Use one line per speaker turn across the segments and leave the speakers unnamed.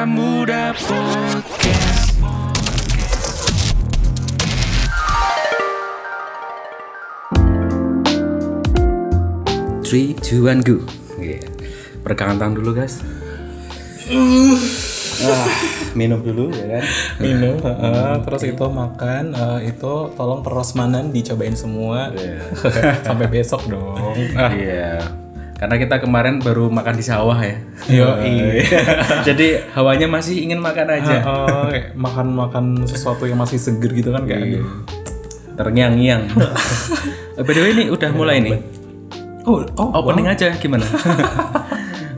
Baramuda Podcast.
Three, two, one, go. Iya. Peregangan tangan dulu guys. Ah, minum dulu ya kan.
minum heeh. terus itu makan eh, itu tolong perosmanan dicobain semua sampai besok dong ah,
Iya. Karena kita kemarin baru makan di sawah ya.
yo iya
Jadi hawanya masih ingin makan aja.
makan makan sesuatu yang masih seger gitu kan kayak
Iya. Terngiang-ngiang. Eh, By the way ini udah mulai nih.
oh oh
Opening aja gimana?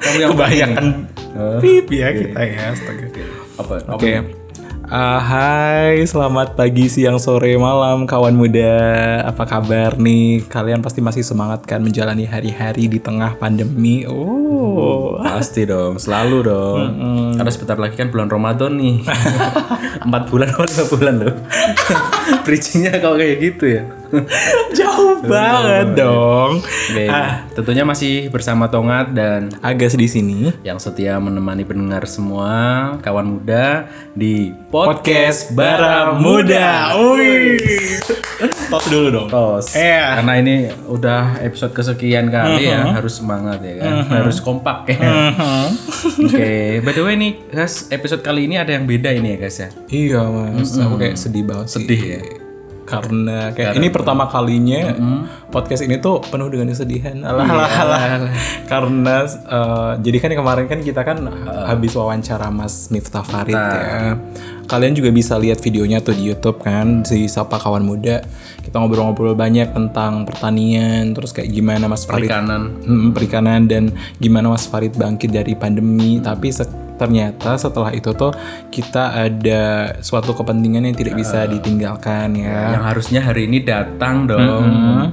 Kamu yang
kebanyakan
Oh,
pip ya kita ya astaga
apa?
Oke. Ah, hai, selamat pagi, siang, sore, malam, kawan muda. Apa kabar nih? Kalian pasti masih semangat kan menjalani hari-hari di tengah pandemi? Oh,
Pasti dong, selalu dong. Karena sebentar lagi kan bulan Ramadan nih. Empat bulan atau lima bulan loh. Bridgingnya kalau kayak gitu ya.
jauh banget dong.
Oke, tentunya masih bersama Tongat dan
Agas di sini.
yang setia menemani pendengar semua kawan muda di
Podcast Bara Muda. Wih. Tos dulu dong.
Tos.
Iya.
Karena ini udah episode kesekian kali ya, harus semangat ya kan, harus kompak ya. Oke, by the way nih guys, episode kali ini ada yang beda ini ya guys ya.
Iya mas, aku kayak sedih banget.
Sedih ya?
Karena kayak ini pertama kalinya podcast ini tuh penuh dengan kesedihan. Alah, alah, alah. Karena eh, jadi kan kemarin kan kita kan habis wawancara Mas Miftah Farid ya. Kalian juga bisa lihat videonya tuh di YouTube kan si Sapa Kawan Muda. Kita ngobrol-ngobrol banyak tentang pertanian, terus kayak gimana Mas Farid
Kanan.
Hmm, perikanan dan gimana Mas Farid bangkit dari pandemi tapi se- ternyata setelah itu tuh kita ada suatu kepentingan yang tidak bisa ditinggalkan ya
Yang harusnya hari ini datang dong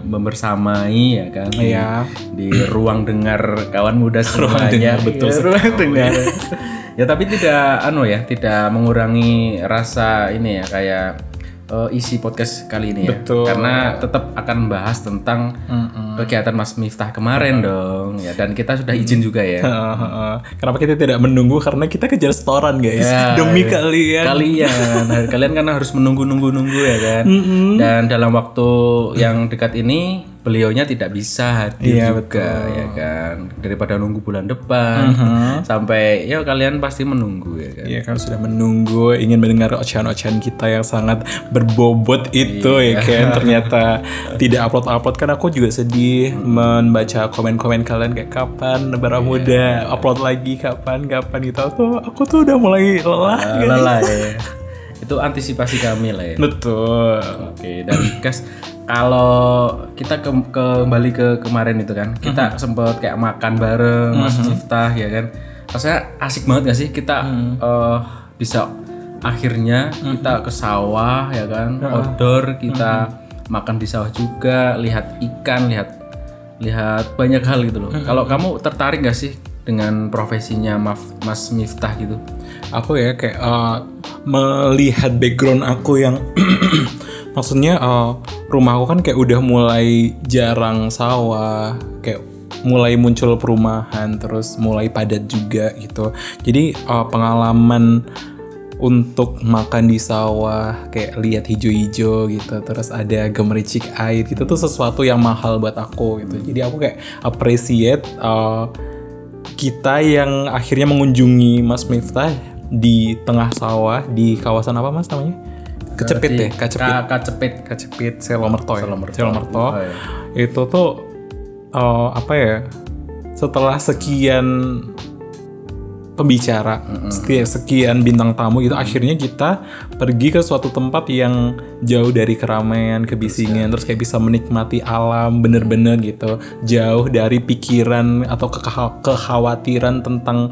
membersamai ya kan. di-
Iya.
Di ruang dengar kawan muda semuanya.
dengar, betul
Iya, ruang dengar. ya tapi tidak anu ya, tidak mengurangi rasa ini ya kayak eh, isi podcast kali ini ya.
Betul.
Karena tetap akan membahas tentang kegiatan Mas Miftah kemarin dong ya dan kita sudah izin juga ya.
Kenapa kita tidak menunggu? Karena kita kejar setoran guys.
Ya,
Demi
ya.
kalian.
kalian Nah, kalian kan harus menunggu nunggu nunggu ya kan dan dalam waktu yang dekat ini beliaunya tidak bisa hadir
Iya,
juga ya kan? Daripada nunggu bulan depan. Sampai ya kalian pasti menunggu ya kan?
Iya kan sudah menunggu ingin mendengar ocehan-ocehan kita yang sangat berbobot itu ya kan? Ternyata tidak upload-upload. Kan aku juga sedih membaca komen-komen kalian kayak kapan bara muda? Upload lagi kapan kapan? Gitu. Tuh aku tuh udah mulai lelah
Ah,
guys.
lelah ya. Itu antisipasi kami lah ya.
Betul.
Oke, dan guys, kalau kita ke- kembali ke kemarin itu kan, kita sempet kayak makan bareng Mas Miftah ya kan. Rasanya asik banget gak sih kita eh, bisa akhirnya kita ke sawah ya kan, outdoor kita makan di sawah juga, lihat ikan, lihat lihat banyak hal gitu loh. Kalau kamu tertarik gak sih dengan profesinya Maf- Mas Miftah gitu?
aku ya kayak eh, melihat background aku yang maksudnya eh, rumah aku kan kayak udah mulai jarang sawah kayak mulai muncul perumahan terus mulai padat juga gitu jadi eh, pengalaman untuk makan di sawah kayak lihat hijau-hijau gitu terus ada gemericik air gitu tuh sesuatu yang mahal buat aku gitu jadi aku kayak appreciate eh, kita yang akhirnya mengunjungi Mas Miftah di tengah sawah di kawasan apa Mas namanya? Kecepit ya, Kacepit.
Ka- Kacepit.
Kecepit Selomerto ya.
Selomerto.
Selomerto.
Oh, iya.
Itu tuh eh, apa ya? Setelah sekian pembicara, sekian, sekian bintang tamu gitu, akhirnya kita pergi ke suatu tempat yang jauh dari keramaian, kebisingan, terus kayak bisa menikmati alam bener-bener gitu, jauh dari pikiran atau kekha- kekhawatiran tentang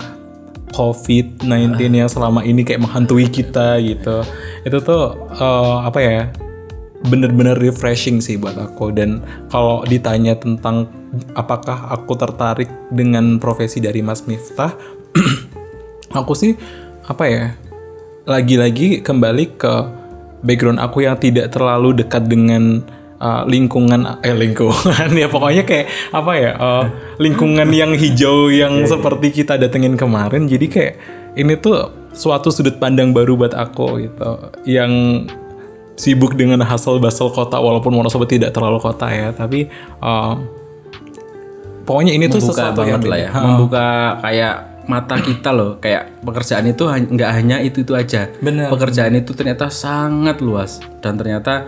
COVID-19 yang selama ini kayak menghantui kita gitu. Itu tuh eh, apa ya? bener-bener refreshing sih buat aku dan kalau ditanya tentang apakah aku tertarik dengan profesi dari Mas Miftah aku sih apa ya lagi-lagi kembali ke background aku yang tidak terlalu dekat dengan uh, lingkungan eh lingkungan ya pokoknya kayak apa ya uh, lingkungan yang hijau yang seperti kita datengin kemarin. Jadi kayak ini tuh suatu sudut pandang baru buat aku gitu yang sibuk dengan hasil basel kota walaupun Wonosobo tidak terlalu kota ya tapi uh, pokoknya ini tuh
membuka
sesuatu
banget
yang
lah ya. Membuka kayak mata kita loh. Kayak pekerjaan itu nggak hanya itu itu aja.
Bener.
pekerjaan itu ternyata sangat luas. Dan ternyata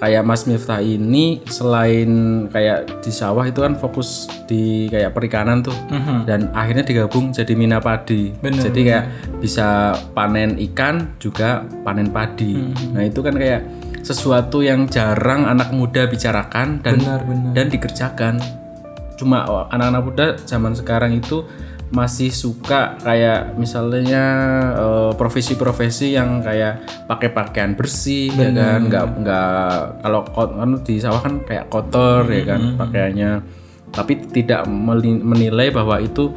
kayak Mas Miftah ini selain kayak di sawah itu kan fokus di kayak perikanan tuh. Dan akhirnya digabung jadi mina padi. Jadi kayak bisa panen ikan juga panen padi. Nah itu kan kayak sesuatu yang jarang anak muda bicarakan dan
Benar, benar.
dan dikerjakan. Cuma anak-anak muda zaman sekarang itu masih suka kayak misalnya eh, profesi-profesi yang kayak pakai pakaian bersih ya kan? Nggak nggak kalau kan di sawah kan kayak kotor ya kan pakaiannya. Tapi tidak menilai bahwa itu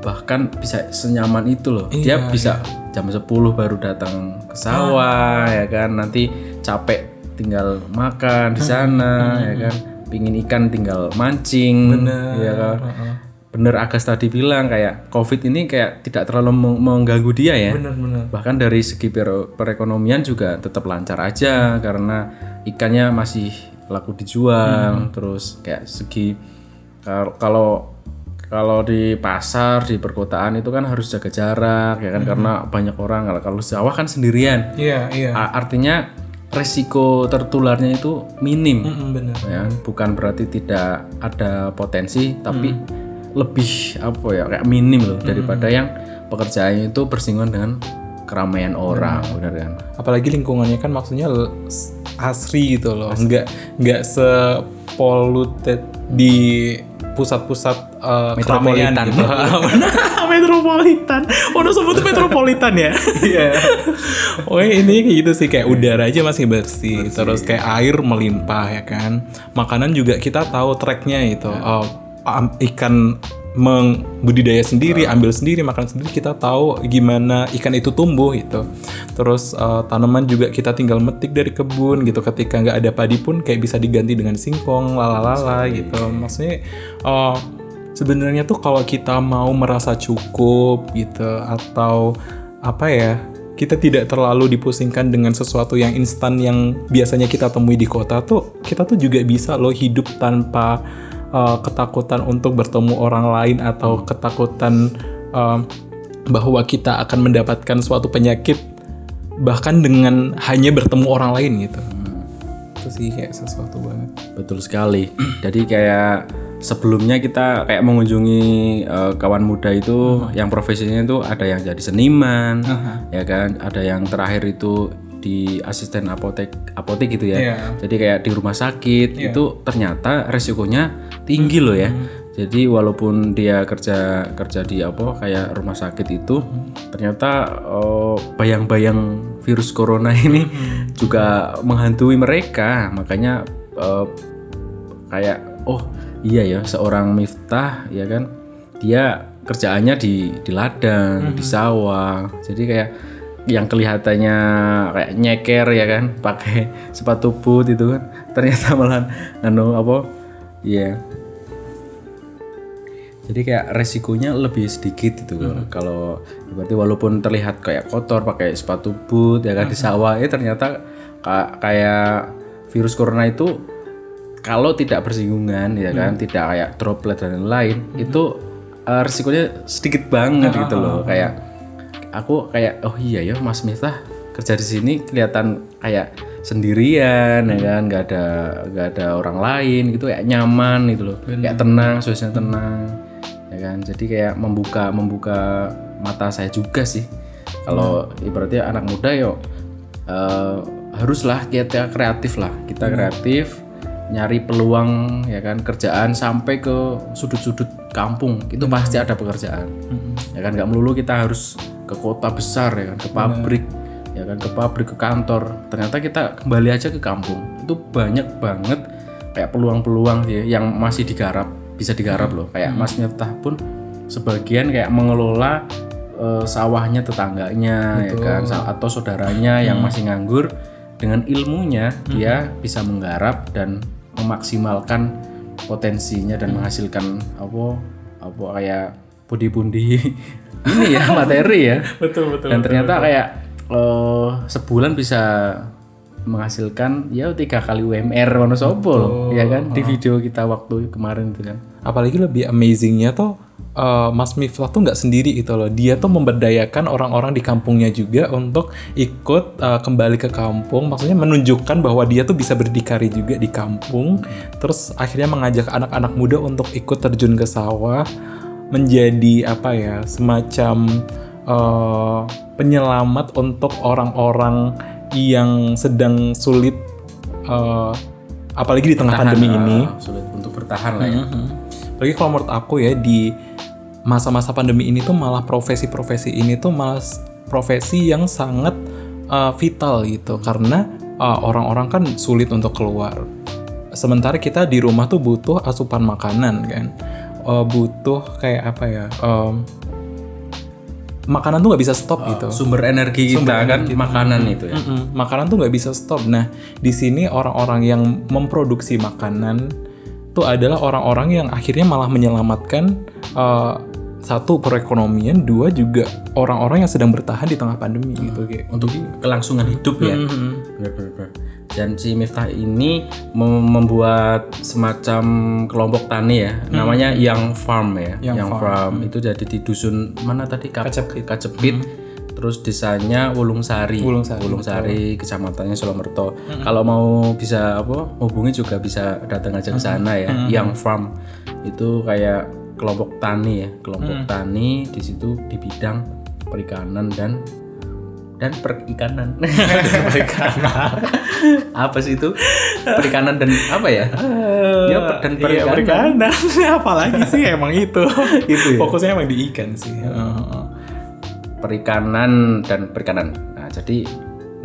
bahkan bisa senyaman itu loh. Dia bisa jam 10 baru datang ke sawah ya kan? Nanti capek tinggal makan di sana ya kan? Pingin ikan tinggal mancing ya kan bener Agas tadi bilang kayak covid ini kayak tidak terlalu meng- mengganggu dia ya.
Benar-benar
bahkan dari segi per- perekonomian juga tetap lancar aja karena ikannya masih laku dijual. Terus kayak segi kal- kalau kalau di pasar di perkotaan itu kan harus jaga jarak ya kan? Karena banyak orang kalau sawah kan sendirian.
Iya iya.
A- artinya resiko tertularnya itu minim.
Mm, benar
ya bukan berarti tidak ada potensi tapi lebih apa ya kayak minim loh daripada yang pekerjaannya itu bersinggungan dengan keramaian orang benar kan?
Apalagi lingkungannya kan maksudnya asri gitu loh. Nggak nggak sepoluted di pusat-pusat uh, keramaian
Metropolitan.
gitu. metropolitan. Oh no sebut metropolitan ya? Iya. Oh ini kayak gitu sih kayak udara aja masih bersih, terus kayak air melimpah ya kan. Makanan juga kita tahu tracknya itu. Oh, am- ikan mengbudidaya sendiri, ambil sendiri, makan sendiri, kita tahu gimana ikan itu tumbuh gitu. Terus eh, tanaman juga kita tinggal metik dari kebun gitu. Ketika nggak ada padi pun kayak bisa diganti dengan singkong, lalalala gitu. Maksudnya eh, sebenarnya tuh kalau kita mau merasa cukup gitu atau apa ya kita tidak terlalu dipusingkan dengan sesuatu yang instan yang biasanya kita temui di kota tuh kita tuh juga bisa loh hidup tanpa uh, ketakutan untuk bertemu orang lain atau ketakutan um, bahwa kita akan mendapatkan suatu penyakit bahkan dengan hanya bertemu orang lain gitu. Itu sih kayak sesuatu banget.
Betul sekali. Jadi kayak sebelumnya kita kayak mengunjungi eh, kawan muda itu yang profesinya itu ada yang jadi seniman ya kan? Ada yang terakhir itu di asisten apotek apotek gitu ya.
Iya.
jadi kayak di rumah sakit itu ternyata resikonya tinggi loh ya. Jadi walaupun dia kerja kerja di apa kayak rumah sakit itu ternyata eh, bayang-bayang virus corona ini juga menghantui mereka. Makanya eh, kayak oh iya ya seorang Miftah ya kan dia kerjaannya di di ladang di sawah. Jadi kayak yang kelihatannya kayak nyeker ya kan? Pakai sepatu boot itu kan. Ternyata malah anu apa? Iya. Jadi kayak resikonya lebih sedikit itu kalau berarti walaupun terlihat kayak kotor pakai sepatu boot ya kan di sawah eh ternyata ka- kayak virus corona itu kalau tidak bersinggungan ya kan tidak kayak droplet dan lain-lain itu eh, resikonya sedikit banget gitu loh. kayak aku kayak oh iya ya Mas Miftah kerja di sini kelihatan kayak sendirian ya kan? Nggak ada nggak ada orang lain gitu kayak nyaman gitu loh. Kayak tenang suasana tenang ya kan? Jadi kayak membuka membuka mata saya juga sih. Kalau ibaratnya anak muda yo eh, haruslah kita kreatif lah. Kita kreatif nyari peluang ya kan? Kerjaan sampai ke sudut-sudut kampung. Itu pasti ada pekerjaan. Ya kan? Nggak melulu kita harus ke kota besar ya kan ke pabrik ya kan ke pabrik ke kantor. Ternyata kita kembali aja ke kampung. Itu banyak banget kayak peluang-peluang ya yang masih digarap bisa digarap loh. Kayak Mas Miftah pun sebagian kayak mengelola eh, sawahnya tetangganya ya kan sa- atau saudaranya yang masih nganggur. Dengan ilmunya dia bisa menggarap dan memaksimalkan potensinya dan menghasilkan apa apa kayak pundi-pundi ini ya materi ya.
Betul betul
dan ternyata kayak eh, sebulan bisa menghasilkan ya tiga kali UMR Wonosobo loh, ya kan? Di video kita waktu kemarin itu kan.
Apalagi lebih amazingnya tuh uh, Mas Miftah tuh nggak sendiri gitu loh. Dia tuh memberdayakan orang-orang di kampungnya juga untuk ikut uh, kembali ke kampung. Maksudnya menunjukkan bahwa dia tuh bisa berdikari juga di kampung. Terus akhirnya mengajak anak-anak muda untuk ikut terjun ke sawah menjadi apa ya semacam uh, penyelamat untuk orang-orang yang sedang sulit uh, apalagi di tengah
Bertahan,
pandemi
eh,
ini.
sulit untuk bertahan lah ya.
Apalagi kalau menurut aku ya di masa-masa pandemi ini tuh malah profesi-profesi ini tuh malah profesi yang sangat uh, vital gitu. Karena uh, orang-orang kan sulit untuk keluar. Sementara kita di rumah tuh butuh asupan makanan kan, Uh, butuh kayak apa ya? um, makanan tuh nggak bisa stop gitu.
sumber energi kita kan makanan itu ya
Mm-mm, makanan tuh nggak bisa stop. Nah, di sini orang-orang yang memproduksi makanan tuh adalah orang-orang yang akhirnya malah menyelamatkan uh, satu perekonomian, dua juga orang-orang yang sedang bertahan di tengah pandemi gitu kayak.
untuk kelangsungan hidup ya. Benar, benar, benar. Dan si Miftah ini mem- membuat semacam kelompok tani ya namanya Young Farm ya
Young
Young, Farm, itu jadi di dusun mana tadi? Kap- Kacepit, terus desanya Wulung Sari
Wulung Sari,
Wulung Sari, kecamatannya Solomerto. Kalau mau bisa apa hubungi juga bisa datang aja ke sana ya Young Farm. Itu kayak kelompok tani ya kelompok tani di situ di bidang perikanan dan dan perikanan perikanan apa sih itu perikanan dan apa ya ya per- dan
Iya,
perikanan
perikanan. Apalagi sih emang itu.
Itu ya?
Fokusnya emang di ikan sih. Heeh.
perikanan dan perikanan nah jadi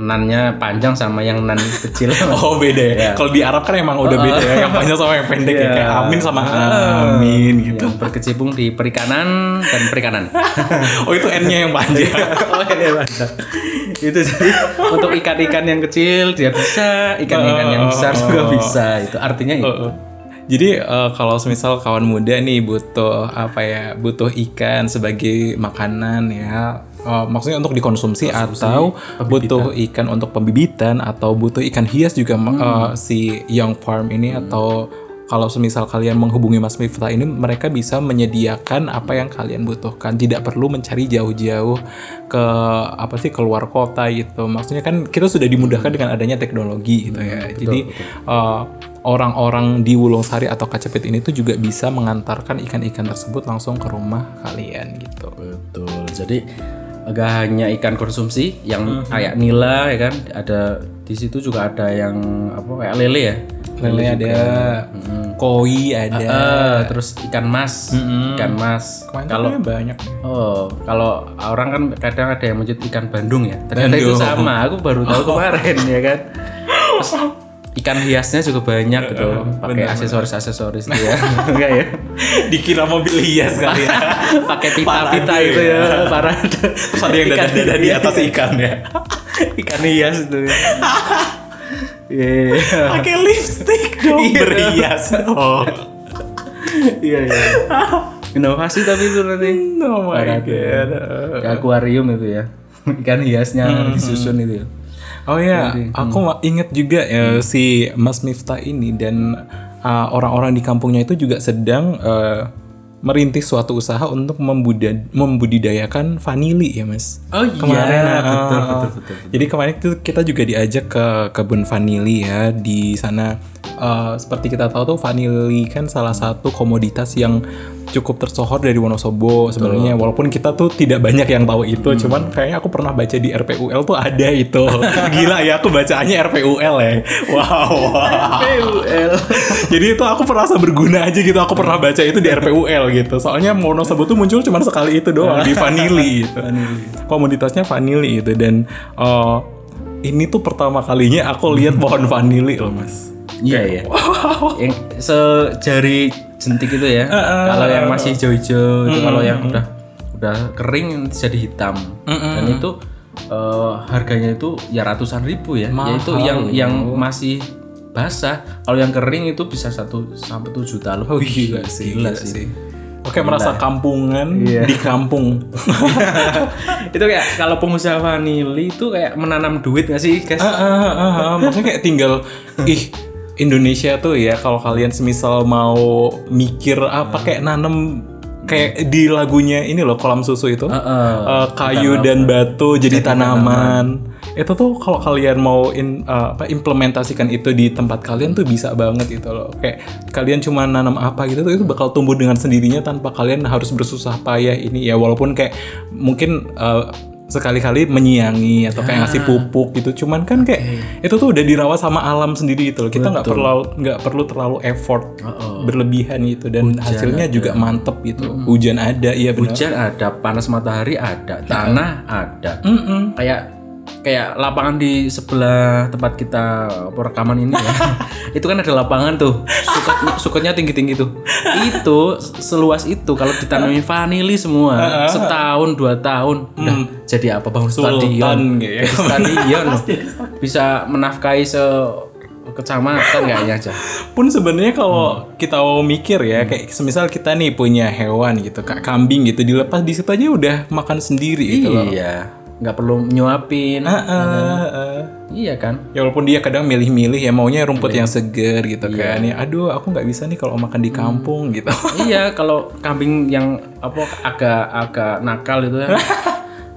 nannya panjang sama yang nan kecil.
Oh beda ya. Kalau di Arab kan emang udah beda ya. Yang panjang sama yang pendek ya. Kayak amin sama amin gitu.
yang berkecimpung di perikanan dan perikanan.
Oh itu N-nya yang panjang.
oh iya mantap itu jadi untuk ikan-ikan yang kecil dia bisa ikan-ikan yang besar juga bisa. Itu artinya itu.
Jadi eh, kalau misal kawan muda nih butuh apa ya butuh ikan sebagai makanan ya eh, maksudnya untuk dikonsumsi atau butuh ikan untuk pembibitan atau butuh ikan hias juga eh, si Young Farm ini atau kalau semisal kalian menghubungi Mas Miftah ini mereka bisa menyediakan apa yang kalian butuhkan. Tidak perlu mencari jauh-jauh ke apa sih keluar kota gitu. Maksudnya kan kita sudah dimudahkan dengan adanya teknologi gitu ya. Jadi eh, orang-orang di Wulung Sari atau Kacepit ini tuh juga bisa mengantarkan ikan-ikan tersebut langsung ke rumah kalian gitu.
Betul. Jadi agak hanya ikan konsumsi yang kayak nila ya kan, ada di situ juga ada yang apa kayak lele ya.
Lele ada, koi ada.
Eh, terus ikan mas, ikan mas. Kalau
banyak.
oh kalau orang kan kadang ada yang menyebut ikan Bandung ya. Ternyata itu
Bandung.
sama. Aku baru tahu kemarin ya kan. Terus ikan hiasnya juga banyak gitu, pakai aksesoris-aksesoris gitu ya. Enggak ya?
Dikira mobil hias kali ya.
pakai pita-pita
Parade
itu
ya.
ya, parah.
Terus ada yang dada-dada di atas ikan ya.
ikan hias itu. Iya,
Pakai lipstick dong
Iya.
berhias. Oh.
iya, iya. Inovasi tapi itu nanti.
Oh my god.
Di akuarium itu ya. Ikan hiasnya disusun itu. ya.
Oh ya, aku ma- inget juga ya si Mas Miftah ini dan uh, orang-orang di kampungnya itu juga sedang uh, merintis suatu usaha untuk membudidayakan vanili ya Mas.
Oh iya,
Kemarin uh,
betul, betul, betul, betul.
Jadi kemarin itu kita juga diajak ke kebun vanili ya di sana. uh, seperti kita tahu tuh vanili kan salah satu komoditas yang cukup tersohor dari Wonosobo sebenarnya. Walaupun kita tuh tidak banyak yang tahu itu cuman kayaknya aku pernah baca di RPUL tuh ada itu. Gila ya aku bacaannya RPUL ya. Wow, wow.
PUL.
jadi itu aku merasa berguna aja gitu aku pernah baca itu di RPUL gitu. Soalnya Wonosobo tuh muncul cuma sekali itu doang di vanili gitu. Komoditasnya vanili itu dan uh, ini tuh pertama kalinya aku lihat pohon vanili loh mas
Iya iya. Yang sejari jentik itu ya. Kalau yang masih hijau-hijau itu kalau yang udah udah kering jadi hitam. Dan itu eh, harganya itu ya ratusan ribu ya. Yaitu yang yang masih basah. Kalau yang kering itu bisa satu sampai tuh juta lebih.
Oh gila sih,
Gila
gila
sih.
sih. Oke, merasa kampungan
Iya.
di kampung.
itu kayak kalau pengusaha vanili itu kayak menanam duit gak sih guys?
Ah, ah, ah, ah. Maksudnya kayak tinggal ih Indonesia tuh ya kalau kalian semisal mau mikir apa kayak nanem kayak di lagunya ini loh kolam susu itu
Heeh.
Eh, kayu dan batu jadi tanaman. Itu tuh kalau kalian mau in, eh, apa implementasikan itu di tempat kalian tuh bisa banget itu loh. Kayak kalian cuma nanam apa gitu tuh itu bakal tumbuh dengan sendirinya tanpa kalian harus bersusah payah ini ya walaupun kayak mungkin eh, sekali-kali menyiangi atau kayak ngasih pupuk gitu. Cuman kan kayak itu tuh udah dirawat sama alam sendiri gitu loh. Kita nggak perlu nggak perlu terlalu effort berlebihan gitu dan hasilnya juga mantep gitu. Hujan ada, iya benar.
Hujan ada, panas matahari ada, tanah ada.
Mm-mm.
Kayak kayak lapangan di sebelah tempat kita rekaman ini ya. itu kan ada lapangan tuh. Suketnya, suketnya tinggi-tinggi tuh. Itu seluas itu kalau ditanami vanili semua setahun dua tahun udah jadi apa bangun
Sultan,
stadion.
gitu ya.
Stadion loh. Bisa menafkahi se kecamatan kayaknya aja.
pun sebenarnya kalau
Hmm.
kita mau mikir ya kayak semisal kita nih punya hewan gitu kayak kambing gitu dilepas di situ aja udah makan sendiri gitu loh.
Iya, nggak perlu nyuapin.
Ah, ah, ah.
Iya kan?
Ya walaupun dia kadang milih-milih ya maunya rumput
Iya.
yang seger gitu kan ya. Aduh aku nggak bisa nih kalau makan
Hmm.
di kampung gitu.
iya, kalau kambing yang apa agak agak nakal itu ya.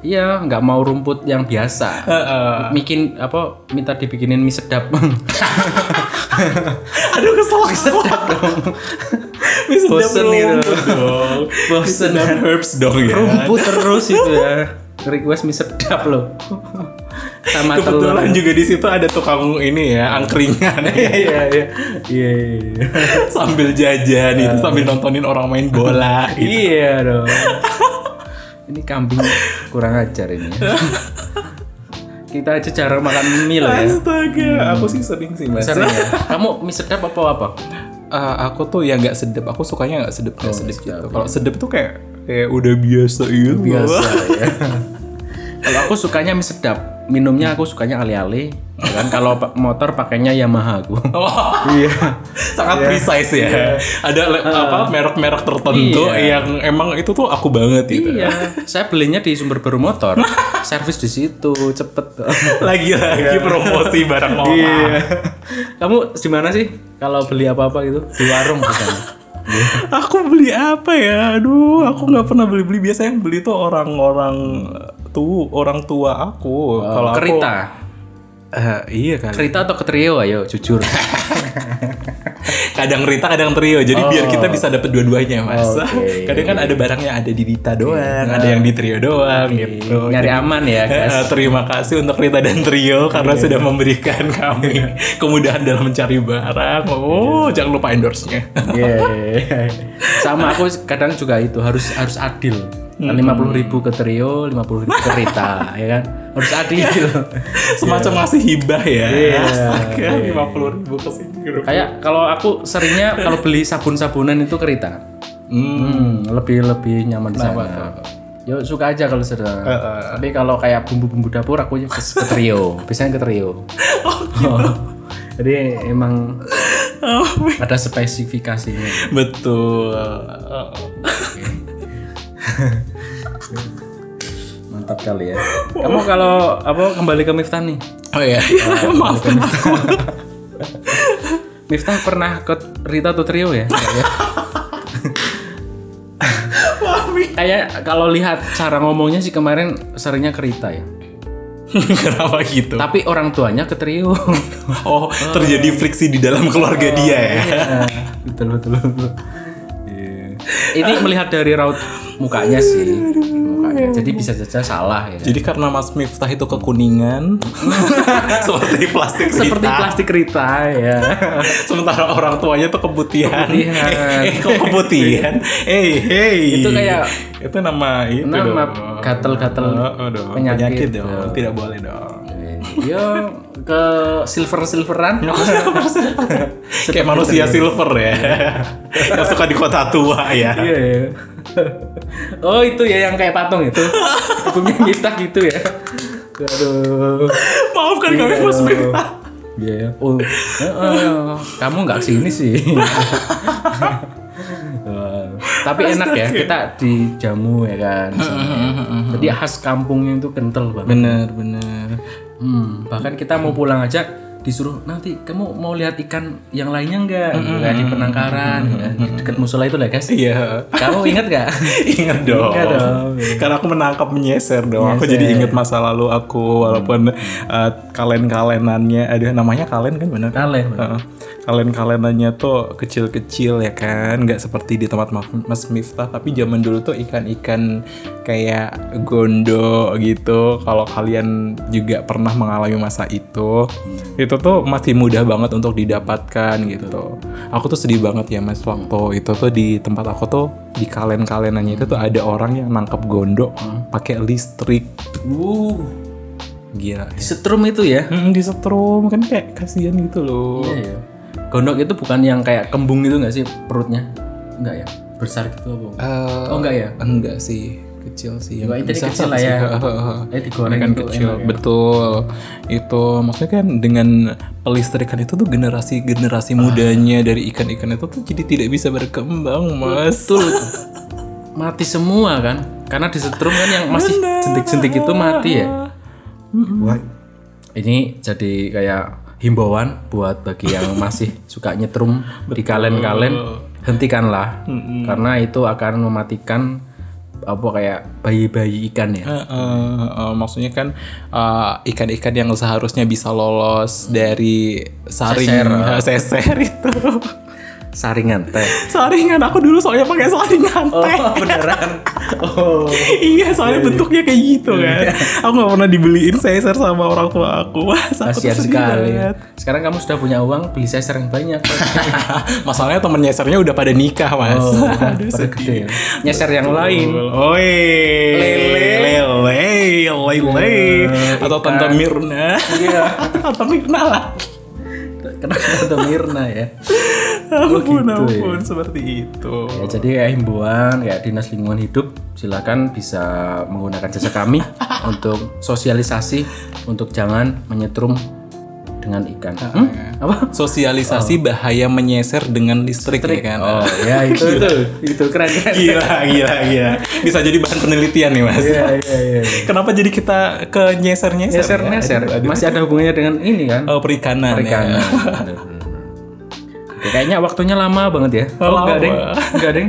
iya, nggak mau rumput yang biasa. Bikin apa minta dibikinin mie sedap.
Aduh kesel sedap dong. Mie sedap
Bosen itu.
rumput dong.
Bosen.
Sedap herbs dong ya.
rumput terus itu ya. Request mie sedap loh. Sama telur.
Kebetulan juga di situ ada tukang ini ya angkringan
Iya, iya, iya. Iya, iya.
sambil jajan itu sambil nontonin orang main bola. gitu.
Iya dong. Ini kambing kurang ajar ini. ya. Kita aja jarang makan mie loh ya.
Astaga, aku sih sering sih mas.
Sering ya. Kamu mie sedap apa apa?
Eh, aku tuh ya nggak sedep. Aku sukanya nggak sedep
Oh,
sedep gitu. Kalau sedep tuh kayak kayak udah biasa gitu.
Biasa ya. Kalau aku sukanya mie sedap. Minumnya aku sukanya ali-ali. Ya kan kalau motor pakainya Yamaha aku.
Wah,
Iya.
sangat precise ya. Ada le- apa merek-merek tertentu
Iya.
yang emang itu tuh aku banget gitu.
Iya, saya belinya di sumber baru motor. Servis di situ, cepet.
Lagi-lagi promosi barang orang.
Iya. Kamu di mana sih kalau beli apa-apa gitu? Di warung misalnya.
Aku beli apa ya? Aduh, aku nggak pernah beli-beli. Biasanya yang beli tuh orang-orang tuh orang tua aku. Kalau aku
Kerita.
Eh, iya kan.
Kerita atau ketrio ayo jujur.
kadang Rita kadang trio jadi biar kita bisa dapat dua-duanya mas
Oke.
kadang kan ada barangnya ada di Rita doang ada yang di trio doang gitu
Nyari aman ya, guys.
Terima kasih untuk Rita dan trio karena sudah memberikan kami kemudahan dalam mencari barang oh jangan lupa endorse-nya
Iya. Sama aku kadang juga itu harus harus adil. Lima puluh ribu ke trio, lima puluh ribu ke Rita, ya kan? Harus adil.
semacam ngasih hibah ya
Iya.
astaga lima puluh ribu ke sini
Kayak kalau aku seringnya kalau beli sabun-sabunan itu ke Rita. Hmm, lebih lebih nyaman di sana. Yo suka aja kalau sudah. Tapi kalau kayak bumbu-bumbu dapur aku ya ke, ke trio. Biasanya ke trio. Oh, Jadi emang ada spesifikasinya.
betul
Mantap kali ya. Kamu kalau apa kembali ke Miftah nih?
oh ya maaf
Miftah pernah ke Rita atau trio ya? Kayak- kalau lihat cara ngomongnya sih kemarin seringnya ke Rita ya.
kenapa gitu
Tapi orang tuanya ke trio.
oh terjadi friksi di dalam keluarga dia ya
betul betul betul. Ini melihat dari raut mukanya sih. Mukanya. Jadi bisa saja salah ya.
Jadi karena Mas Miftah itu kekuningan seperti plastik
Seperti
Rita.
plastik Rita ya.
Sementara orang tuanya tuh keputihan.
Keputihan.
eh, eh, kok keputihan? Eh, hey.
Itu kayak-
itu nama itu
Nama gatel-gatel
Oh, oh,
penyakit,
penyakit, dong.
dong.
Tidak boleh dong.
Yo ke silver silveran.
Kayak manusia silver ya. yang suka di kota tua ya.
Iya ya. Oh itu ya yang kayak patung itu. Punya Miftah gitu ya. Aduh.
Maafkan kami Mas.
Iya ya. Oh, kamu nggak ke sini sih. Tapi enak ya kita dijamu ya kan. di sini. Jadi khas kampungnya itu kental banget.
bener bener
Hmm, bahkan kita mau pulang aja disuruh nanti kamu mau lihat ikan yang lainnya enggak? Kayak di penangkaran, ya, di dekat musola itu lah guys.
iya
Kamu ingat gak?
Ingat dong.
Ingat dong.
Karena aku menangkap menyeser dong. Aku jadi inget masa lalu aku walaupun uh, kalen-kalenannya ada namanya kalen kan benar?
Kalen.
Heeh. Kalen-kalenannya tuh kecil-kecil ya kan, nggak seperti di tempat Ma- Mas Miftah. Tapi zaman dulu tuh ikan-ikan kayak gondo gitu. Kalau kalian juga pernah mengalami masa itu, itu tuh masih mudah banget untuk didapatkan gitu. Aku tuh sedih banget ya mas waktu itu tuh di tempat aku tuh di kalen-kalenannya itu tuh ada orang yang nangkep gondo pakai listrik.
Uh,
Gila.
setrum itu ya.
Hmm, disetrum kan kayak kasihan gitu loh.
Iya, iya. Gondok itu bukan yang kayak kembung itu nggak sih perutnya? Enggak ya? Besar gitu apa?
Eh,
oh enggak ya?
Enggak sih, kecil sih.
Enggak, intinya
Bisa
kecil lah ya. Eh digoreng
kan
itu
kecil,
enak ya.
betul. Itu maksudnya kan dengan pelistrikan itu tuh generasi generasi mudanya dari ikan-ikan itu tuh jadi tidak bisa berkembang, Mas.
Betul. mati semua kan? Karena disetrum kan yang masih jentik-jentik itu mati ya. Wah, ini jadi kayak himbauan buat bagi yang masih suka nyetrum di kalen-kalen hentikanlah karena itu akan mematikan apa kayak bayi-bayi ikan ya.
Eh, eh, eh, maksudnya kan eh, ikan-ikan yang seharusnya bisa lolos dari saring
Seser.
eh, seser itu.
Saringan teh.
Saringan aku dulu soalnya pakai saringan teh.
Oh, beneran. Oh.
iya soalnya bentuknya kayak gitu kan aku nggak pernah dibeliin seser sama orang tua aku Wah, sedih
sekali.
banget.
Sekarang kamu sudah punya uang beli seser yang banyak.
masalahnya temen nyesernya udah pada nikah mas
Oh,
aduh sedih
gede. Nyeser yang lain.
Oi, lele, lele, lele, atau tante Mirna,
Iya.
tante Mirna lah.
Kenapa ada Mirna ya?
Ampun,
gitu ya.
ampun, seperti itu.
Ya, jadi kayak himbauan kayak dinas lingkungan hidup silakan bisa menggunakan jasa kami untuk sosialisasi untuk jangan menyetrum dengan ikan. Hmm? Apa?
Sosialisasi bahaya menyeser dengan listrik, ya kan?
Oh ya itu itu itu keren keren.
Gila, gila, gila. Bisa jadi bahan penelitian nih mas.
Iya iya iya.
Kenapa jadi kita ke nyeser-nyeser?
Nyeser
ya?
masih ada hubungannya dengan ini kan?
Oh, perikanan.
Perikanan.
Ya.
Oke, Kayaknya waktunya lama banget ya.
Oh,
enggak deng.
lama.
Enggak deng.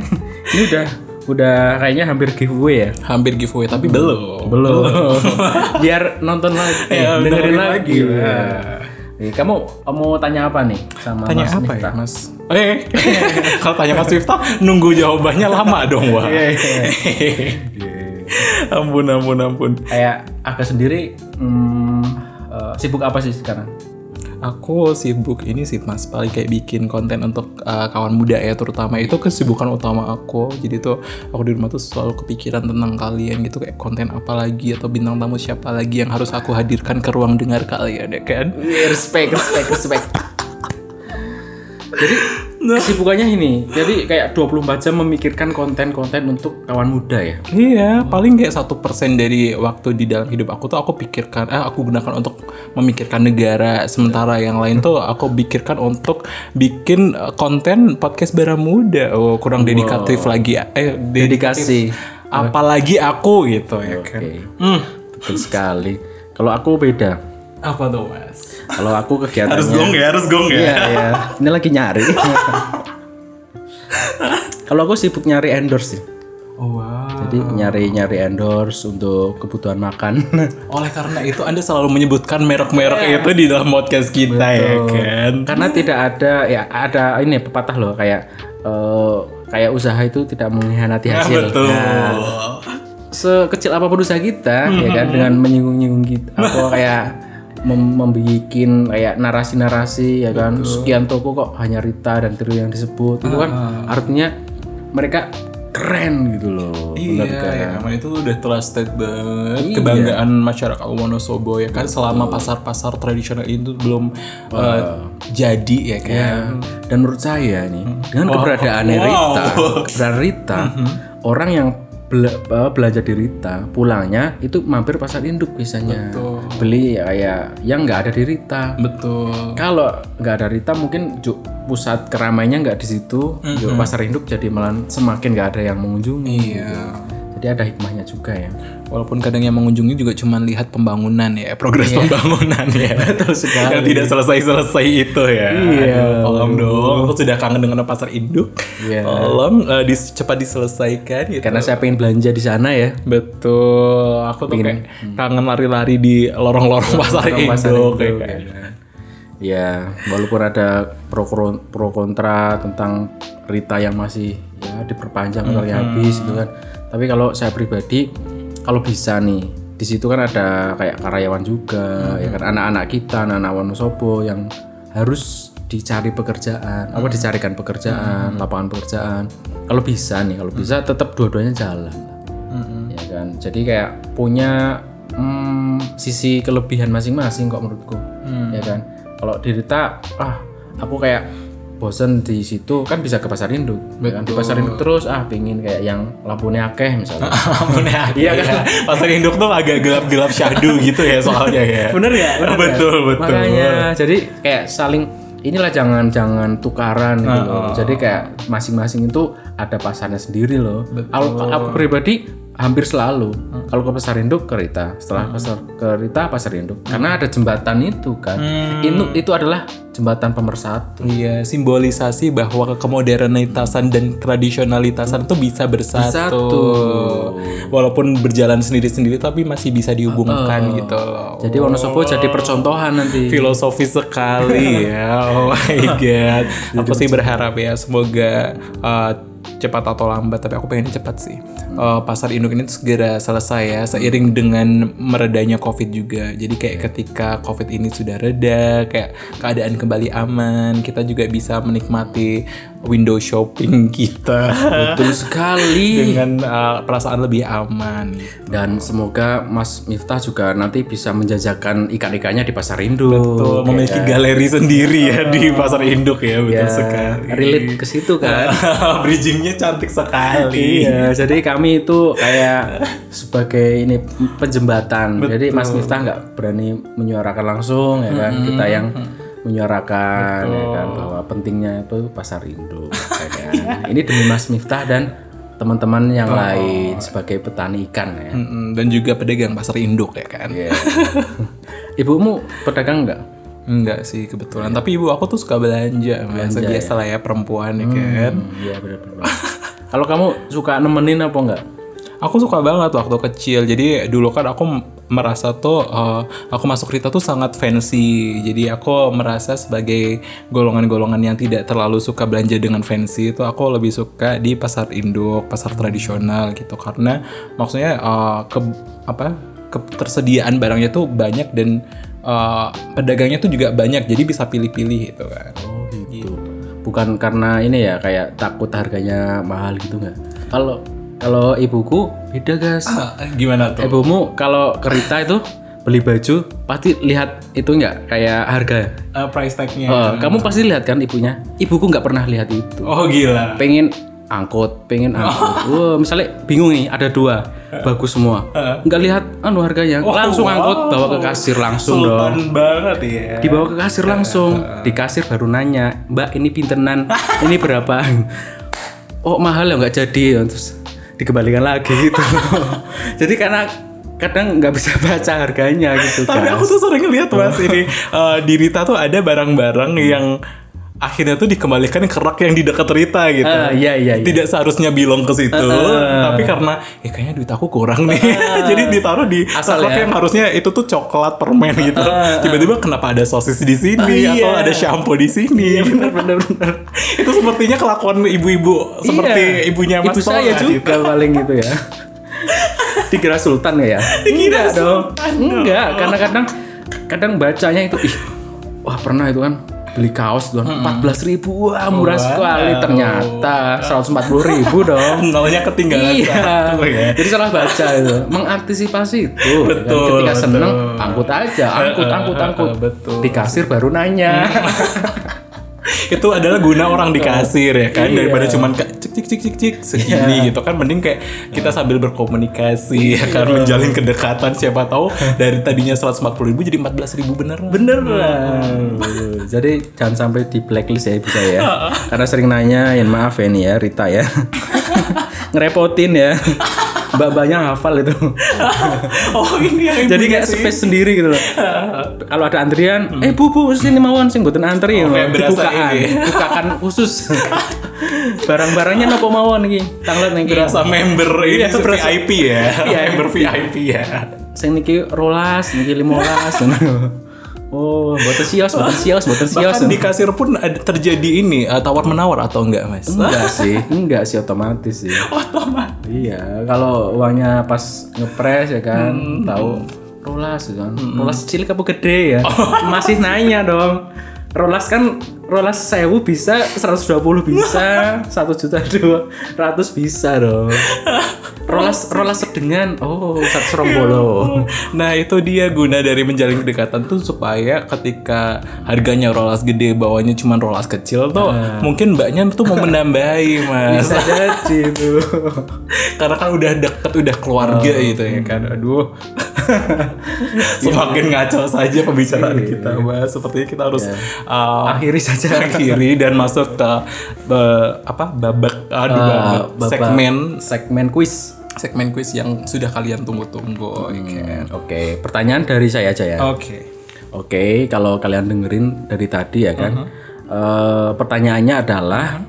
Ini udah udah kayaknya hampir giveaway ya.
Hampir giveaway, tapi belum.
Belum. Biar nonton lagi,
Ya,
dengerin
dengerin
lagi.
lagi.
Nah. Nih, kamu mau tanya apa nih sama
Tanya
Mas
apa
Miftah?
ya, Mas? Eh, kalau tanya Mas Miftah, nunggu jawabannya lama dong, wah.
Iya, iya.
ampun, ampun, ampun.
Kayak agak sendiri hmm, eh, sibuk apa sih sekarang?
Aku sibuk ini sih mas, paling kayak bikin konten untuk uh, kawan muda ya terutama itu kesibukan utama aku. Jadi tuh aku di rumah tuh selalu kepikiran tentang kalian gitu kayak konten apa lagi atau bintang tamu siapa lagi yang harus aku hadirkan ke ruang dengar kalian ya kan.
Respect, respect, respect. Jadi kesibukannya ini, jadi kayak 24 jam memikirkan konten-konten untuk kawan muda ya.
Iya, paling kayak satu persen dari waktu di dalam hidup aku tuh aku pikirkan, eh aku gunakan untuk memikirkan negara. Sementara yang lain tuh aku pikirkan untuk bikin eh, konten podcast bara muda. Oh, kurang dedikatif lagi. Eh,
Dedikasi.
Apalagi aku gitu ya
Oke,
kan. Hmm.
betul sekali. Kalau aku beda.
Apa tuh mas?
Kalau aku kegiatannya
ya, harus gong
Iya, iya. Ini lagi nyari. Kalau aku sibuk nyari endorse sih.
Oh, wow.
Jadi nyari-nyari endorse untuk kebutuhan makan.
Oleh karena itu Anda selalu menyebutkan merek-merek itu di dalam podcast kita ya kan.
Karena tidak ada ya ada ini pepatah loh kayak eh, kayak usaha itu tidak mengkhianati hasil.
betul.
Nah, sekecil apa pun usaha kita ya kan dengan menyinggung-nyinggung kita apa kayak mem membikin kayak narasi-narasi ya kan? Sekian toko kok hanya Rita dan Trio yang disebut itu kan? Artinya mereka keren gitu loh
Iya,
kan?
ya, emang itu udah trusted banget
Iya.
kebanggaan masyarakat Wonosobo ya kan? Selama pasar-pasar tradisional itu belum eh, jadi ya kan.
Ya, dan menurut saya nih dengan keberadaan
wow.
Rita, keberadaan Rita, orang yang bela- belanja di Rita, pulangnya itu mampir pasar induk biasanya. beli ya kayak yang nggak ada di Rita.
Betul.
Kalau nggak ada Rita mungkin pusat keramaiannya nggak di situ, juga pasar induk jadi malah semakin nggak ada yang mengunjungi.
Iya.
Jadi ada hikmahnya juga ya.
Walaupun kadang yang mengunjungi juga cuma lihat pembangunan ya, progres pembangunan ya.
Betul sekali.
yang tidak selesai-selesai itu ya.
Iya.
Tolong dong, aku sudah kangen dengan pasar induk.
Iya.
Tolong eh, dis- cepat diselesaikan gitu.
Karena saya pengen belanja di sana ya.
Betul, aku tuh kayak kangen lari-lari di lorong-lorong pasar
Lorong pasar
induk.
induk,
kayak-
ya. Ya, walaupun ada pro pro kontra tentang Rita yang masih ya diperpanjang kali habis gitu kan. Tapi kalau saya pribadi kalau bisa nih di situ kan ada kayak karyawan juga ya kan? Anak-anak kita anak-anak Wonosobo yang harus dicari pekerjaan apa dicarikan pekerjaan lapangan pekerjaan. Kalau bisa nih kalau bisa tetap dua-duanya jalan. Ya kan? Jadi kayak punya hmm, sisi kelebihan masing-masing kok menurutku. Ya kan? Kalau di Rita ah aku kayak bosen di situ kan bisa ke pasar induk. Ya kan? di pasar induk terus ah pingin kayak yang lampunya akeh misalnya.
Iya kan, pasar induk tuh agak gelap-gelap syahdu gitu ya soalnya ya.
bener ya? Bener
betul
ya?
betul.
makanya jadi kayak saling inilah jangan jangan tukaran gitu loh. Jadi kayak masing-masing itu ada pasarnya sendiri loh. Aku pribadi hampir selalu. Kalau ke pasar induk ke Rita. Setelah pasar ke Rita pasar induk. Karena ada jembatan itu kan. Itu itu adalah jembatan pemersatu.
Iya, simbolisasi bahwa kemodernitasan dan tradisionalitasan itu bisa bersatu.
Bersatu.
Walaupun berjalan sendiri-sendiri tapi masih bisa dihubungkan gitu loh.
jadi Wonosobo jadi percontohan nanti.
Filosofis sekali. Ya. Oh my god. Aku sih berharap ya semoga uh, cepat atau lambat tapi aku pengen cepat sih. Uh, pasar induk ini segera selesai ya seiring dengan meredanya covid juga. Jadi kayak ketika covid ini sudah reda, kayak keadaan kembali aman, kita juga bisa menikmati window shopping kita.
Betul sekali.
Dengan uh, perasaan lebih aman.
dan semoga Mas Miftah juga nanti bisa menjajakan ikan-ikannya di pasar induk.
Tuh, memiliki galeri sendiri ya di pasar induk ya betul
ya,
sekali.
relate ke situ kan.
Bridgingnya cantik sekali.
iya jadi kami itu kayak sebagai ini penjembatan. Jadi Mas Miftah nggak berani menyuarakan langsung ya kan. Kita yang menyuarakan ya kan bahwa pentingnya itu pasar induk ya kan. ini demi Mas Miftah dan teman-teman yang lain sebagai petani ikan ya
dan juga pedagang pasar induk ya kan.
Iya. ibumu pedagang nggak
Enggak sih kebetulan, tapi ibu aku tuh suka belanja, belanja biasa lah ya perempuan ya kan.
Hmm, Iya benar-benar. Kalau kamu suka nemenin apa enggak?
Aku suka banget waktu kecil. Jadi dulu kan aku merasa tuh eh, aku masuk Rita tuh sangat fancy. Jadi aku merasa sebagai golongan-golongan yang tidak terlalu suka belanja dengan fancy itu aku lebih suka di pasar induk, pasar tradisional gitu. Karena maksudnya eh, ke apa ketersediaan barangnya tuh banyak dan eh, pedagangnya tuh juga banyak. Jadi bisa pilih-pilih gitu kan.
Oh gitu. Bukan karena ini ya kayak takut harganya mahal gitu nggak? Kalau kalau ibuku beda guys.
gimana tuh?
Ibumu kalau kerita itu beli baju pasti lihat itu nggak kayak harga.
Eh, price tag-nya.
Eh, kamu pasti lihat kan ibunya. Ibuku nggak pernah lihat itu.
Oh gila.
pengen angkut, pengen angkut. Wah, misalnya bingung nih, ada dua, bagus semua. Nggak lihat anu harganya, langsung angkut, bawa ke kasir langsung dong.
Sultan banget ya.
Dibawa ke kasir langsung, di kasir baru nanya, Mbak ini pintenan, ini berapa? Oh mahal ya nggak jadi, terus dikembalikan lagi gitu. Jadi karena kadang nggak bisa baca harganya gitu
Tapi aku tuh sering lihat mas ini eh, di Rita tuh ada barang-barang yang akhirnya tuh dikembalikan ke rak yang di dekat Rita gitu.
Ah, iya iya iya.
Tidak seharusnya bilang ke situ, tapi karena ya kayaknya duit aku kurang nih, jadi ditaruh di
Asal
rak
ya.
yang harusnya itu tuh coklat permen gitu. Tiba-tiba kenapa ada sosis di sini
Ah,
atau
iya.
ada shampoo di sini?
Bener bener bener.
itu sepertinya kelakuan ibu-ibu seperti
Iya.
ibunya Mas
Ibu saya
Tola
juga
gitu.
paling gitu ya. Dikira sultan ya? Enggak dong. Enggak, karena kadang kadang bacanya itu ih wah pernah itu kan beli kaos tuh empat belas ribu. Wah murah sekali. Ternyata seratus empat puluh ribu dong.
Nolnya ketinggalan
iya.
Satu ya.
jadi salah baca itu. Mengantisipasi itu. Ya kan?
Betul,
ketika
betul.
seneng angkut aja. Angkut angkut angkut.
betul.
di kasir baru nanya.
Itu adalah guna orang di kasir ya kan?
Iya.
daripada cuman cik cik cik cik segini gitu kan mending kayak kita sambil berkomunikasi ya kan menjalin kedekatan siapa tahu dari tadinya 140 ribu jadi 14 ribu bener
Beneran. Jadi jangan sampai di blacklist ya ibu saya ya. Karena sering nanya, ya maaf ya nih ya Rita ya. Ngerepotin ya. Mbak-mbaknya hafal itu.
oh ini yang
Jadi kayak space sendiri gitu loh. Kalau ada antrian, eh bu bu sini mawon sing mboten antri
Oh,
dibukaan,
ini.
bukakan khusus. Barang-barangnya nopo mawon iki. Tanglet niki.
berasa member ini
Iya, berasa-
VIP ya
Iya.
member VIP ya
Sing niki rolas, niki limolas. Oh, mboten sios, mboten sios, mboten sios.
bahkan di kasir pun ada terjadi ini uh, tawar menawar atau enggak mas
Enggak sih, enggak sih otomatis sih.
otomatis
Iya, kalau uangnya pas ngepres ya kan,
Hmm.
tahu rolas ya kan. Rolas cilik apa gede ya? Masih nanya dong. Rolas kan rolas sewu bisa, 120 bisa, 1 juta 200 bisa dong. Rolas rolas sedengan, oh satu serombolo.
Nah itu dia guna dari menjalin kedekatan tuh supaya ketika harganya rolas gede bawahnya cuma rolas kecil tuh mungkin mbaknya tuh mau menambahi mas
Bisa jadi tuh.
karena kan udah deket udah keluarga gitu ya kan aduh semakin ngaco saja pembicaraan kita mas sepertinya kita harus uh,
Akhiri saja.
Akhiri dan masuk ke be- apa babak aduh
Uh,
babak segmen
segmen quiz.
segmen quiz yang sudah kalian tunggu-tunggu kan?
Oke, pertanyaan dari saya aja ya.
oke
Oke, kalau kalian dengerin dari tadi ya kan,
Uh-huh.
eh, pertanyaannya adalah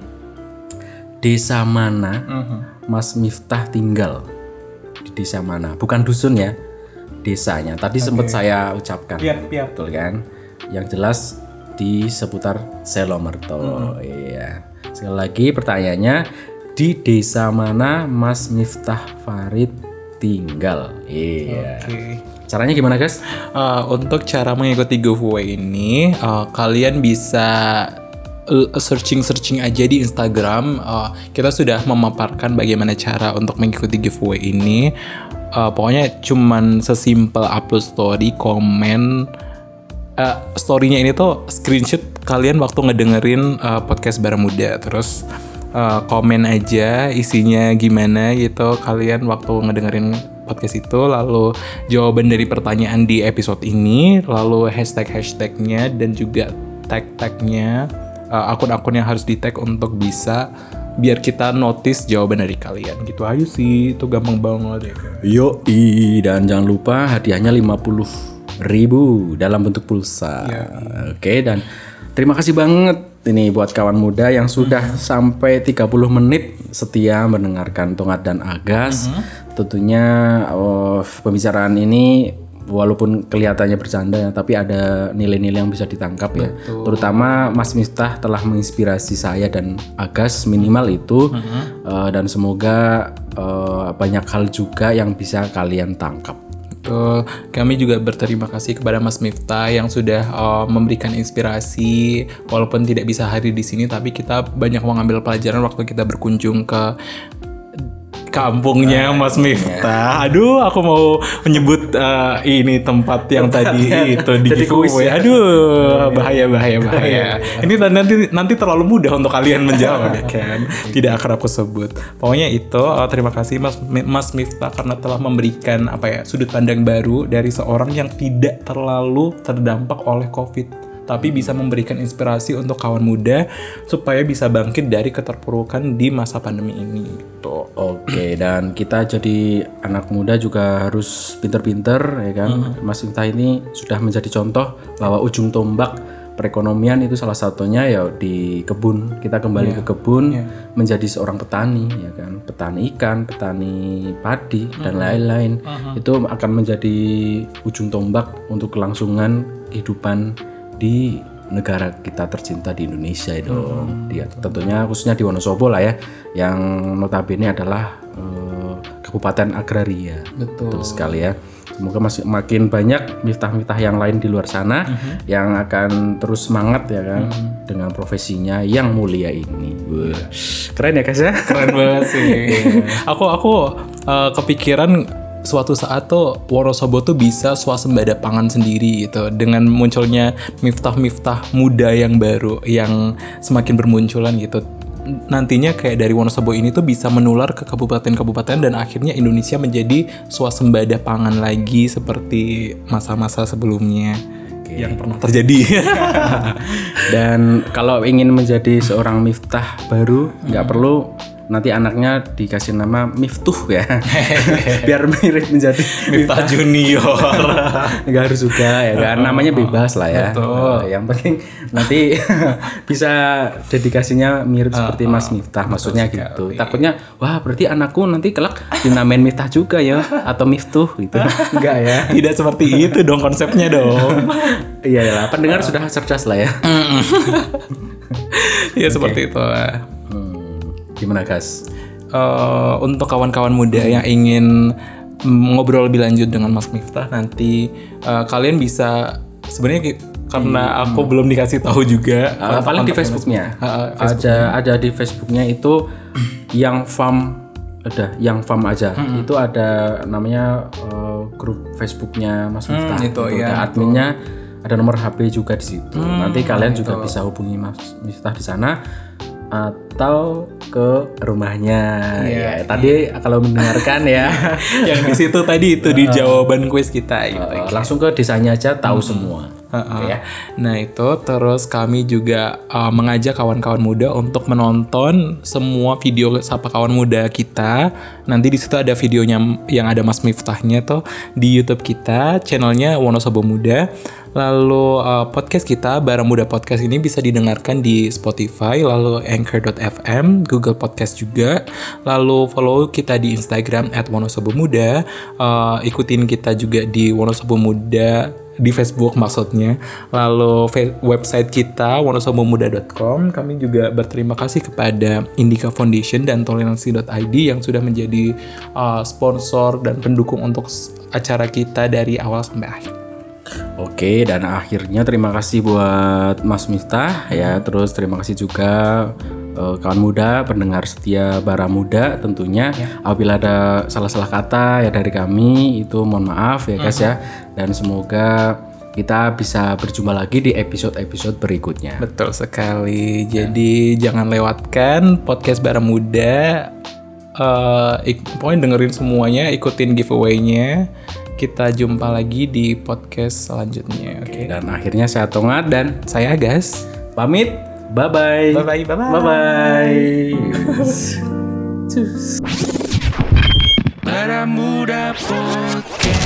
desa mana
Uh-huh.
Mas Miftah tinggal? Di desa mana? Bukan dusun ya, desanya. Tadi sempat saya ucapkan,
Piap, piap.
betul kan? Yang jelas di seputar Selomerto.
Uh-huh.
Iya. Sekali lagi pertanyaannya, di desa mana Mas Miftah Farid tinggal? Iya.
Oke.
Caranya gimana guys?
Uh, untuk cara mengikuti giveaway ini, uh, kalian bisa searching-searching aja di Instagram. Uh, kita sudah memaparkan bagaimana cara untuk mengikuti giveaway ini. Uh, pokoknya cuman sesimpel upload story, komen. Uh, storynya ini tuh screenshot kalian waktu ngedengerin uh, podcast Barang Muda. Terus uh, komen aja isinya gimana gitu kalian waktu ngedengerin podcast itu. Lalu jawaban dari pertanyaan di episode ini lalu hashtag hashtagnya dan juga tag tagnya uh, akun-akun yang harus di tag untuk bisa biar kita notice jawaban dari kalian gitu. Aja sih itu gampang banget ya kan
Yoi, dan jangan lupa hadiahnya 50 ribu dalam bentuk pulsa. Oke, dan terima kasih banget ini buat kawan muda yang sudah sampai 30 menit setia mendengarkan Tongat dan Agas. Tentunya oh, pembicaraan ini walaupun kelihatannya bercanda ya, tapi ada nilai-nilai yang bisa ditangkap ya. Terutama Mas Miftah telah menginspirasi saya dan Agas minimal itu Eh, dan semoga eh, banyak hal juga yang bisa kalian tangkap.
Betul. Kami juga berterima kasih kepada Mas Miftah yang sudah uh, memberikan inspirasi walaupun tidak bisa hadir di sini tapi kita banyak mengambil pelajaran waktu kita berkunjung ke kampungnya Mas Miftah. Aduh, aku mau menyebut uh, ini tempat yang tadi itu di giveaway.
ya.
Aduh, bahaya bahaya bahaya. ini nanti nanti terlalu mudah untuk kalian menjawab ya kan. Tidak akan aku sebut. Pokoknya itu uh, terima kasih Mas Mas Miftah karena telah memberikan apa ya sudut pandang baru dari seorang yang tidak terlalu terdampak oleh Covid tapi bisa memberikan inspirasi untuk kawan muda supaya bisa bangkit dari keterpurukan di masa pandemi ini. Gitu.
Oke, dan kita jadi anak muda juga harus pinter-pinter ya kan. Mas Miftah ini sudah menjadi contoh bahwa ujung tombak perekonomian itu salah satunya ya di kebun. Kita kembali ke kebun menjadi seorang petani ya kan. Petani ikan, petani padi dan lain-lain. Itu akan menjadi ujung tombak untuk kelangsungan kehidupan di negara kita tercinta di Indonesia dong. Dia tentunya khususnya di Wonosobo lah ya, yang notabene adalah eh, kabupaten agraria.
Betul.
sekali ya. Semoga masih makin banyak miftah-miftah yang lain di luar sana yang akan terus semangat ya kan dengan profesinya yang mulia ini. Wah, Keren ya guys ya.
Keren banget sih. aku aku uh, kepikiran suatu saat tuh Wonosobo tuh bisa swasembada pangan sendiri gitu dengan munculnya miftah-miftah muda yang baru yang semakin bermunculan gitu. nantinya kayak dari Wonosobo ini tuh bisa menular ke kabupaten-kabupaten dan akhirnya Indonesia menjadi swasembada pangan lagi seperti masa-masa sebelumnya yang pernah terjadi.
Dan kalau ingin menjadi seorang miftah baru, nggak perlu nanti anaknya dikasih nama Miftuh ya. Biar mirip menjadi
Miftah Junior.
nggak harus juga ya kan namanya bebas lah ya.
Betul.
yang penting nanti bisa dedikasinya mirip seperti Mas Miftah maksudnya gitu. Takutnya wah berarti anakku nanti kelak dinamain Miftah juga ya atau Miftuh gitu. Enggak ya.
Tidak seperti itu dong konsepnya dong.
Iya lah, pendengar sudah cerdas lah ya.
ya seperti itu lah.
Hmm, gimana Gas?
Eh, untuk kawan-kawan muda yang ingin ngobrol lebih lanjut dengan Mas Miftah nanti eh, kalian bisa sebenarnya karena aku belum dikasih tahu juga
Uh, paling di Facebooknya.
Uh,
ada ada di Facebooknya itu yang farm ada yang farm aja. Itu ada namanya uh, grup Facebooknya Mas Miftah.
itu,
Gitu.
iya,
Ada adminnya, ada nomor HP juga di situ. Nanti kalian juga bisa hubungi Mas Miftah di sana atau ke rumahnya. Ya, tadi kalau mendengarkan ya
yang di situ tadi itu di jawaban kuis kita gitu.
uh, langsung ke desanya aja tahu semua.
Heeh.
Ya.
Nah itu terus kami juga uh, mengajak kawan-kawan muda untuk menonton semua video sapa kawan muda kita. Nanti di situ ada videonya yang ada Mas Miftahnya tuh di YouTube kita, channelnya Wonosobo Muda. Lalu uh, podcast kita Barang Muda Podcast ini bisa didengarkan di Spotify, lalu Anchor.fm, Google Podcast juga. Lalu follow kita di Instagram @wonosobomuda. Uh, ikutin kita juga di Wonosobo Muda di Facebook maksudnya. Lalu website kita wonosobomuda.com. Kami juga berterima kasih kepada Indica Foundation dan toleransi.id yang sudah menjadi uh, sponsor dan pendukung untuk acara kita dari awal sampai akhir.
Oke, dan akhirnya terima kasih buat Mas Miftah ya. Terus terima kasih juga eh, kawan muda, pendengar setia Bara Muda tentunya. Apabila ada salah-salah kata ya dari kami itu mohon maaf ya guys ya. Dan semoga kita bisa berjumpa lagi di episode-episode berikutnya.
Betul sekali. Jadi jangan lewatkan podcast Bara Muda. Eh, ik- pokoknya dengerin semuanya, ikutin giveaway-nya. Kita jumpa lagi di podcast selanjutnya. Oke.
Dan akhirnya saya Tongat dan
Saya Agas.
pamit. Bye-bye.
Bye-bye, bye-bye.
Bye-bye.
Para Muda Podcast.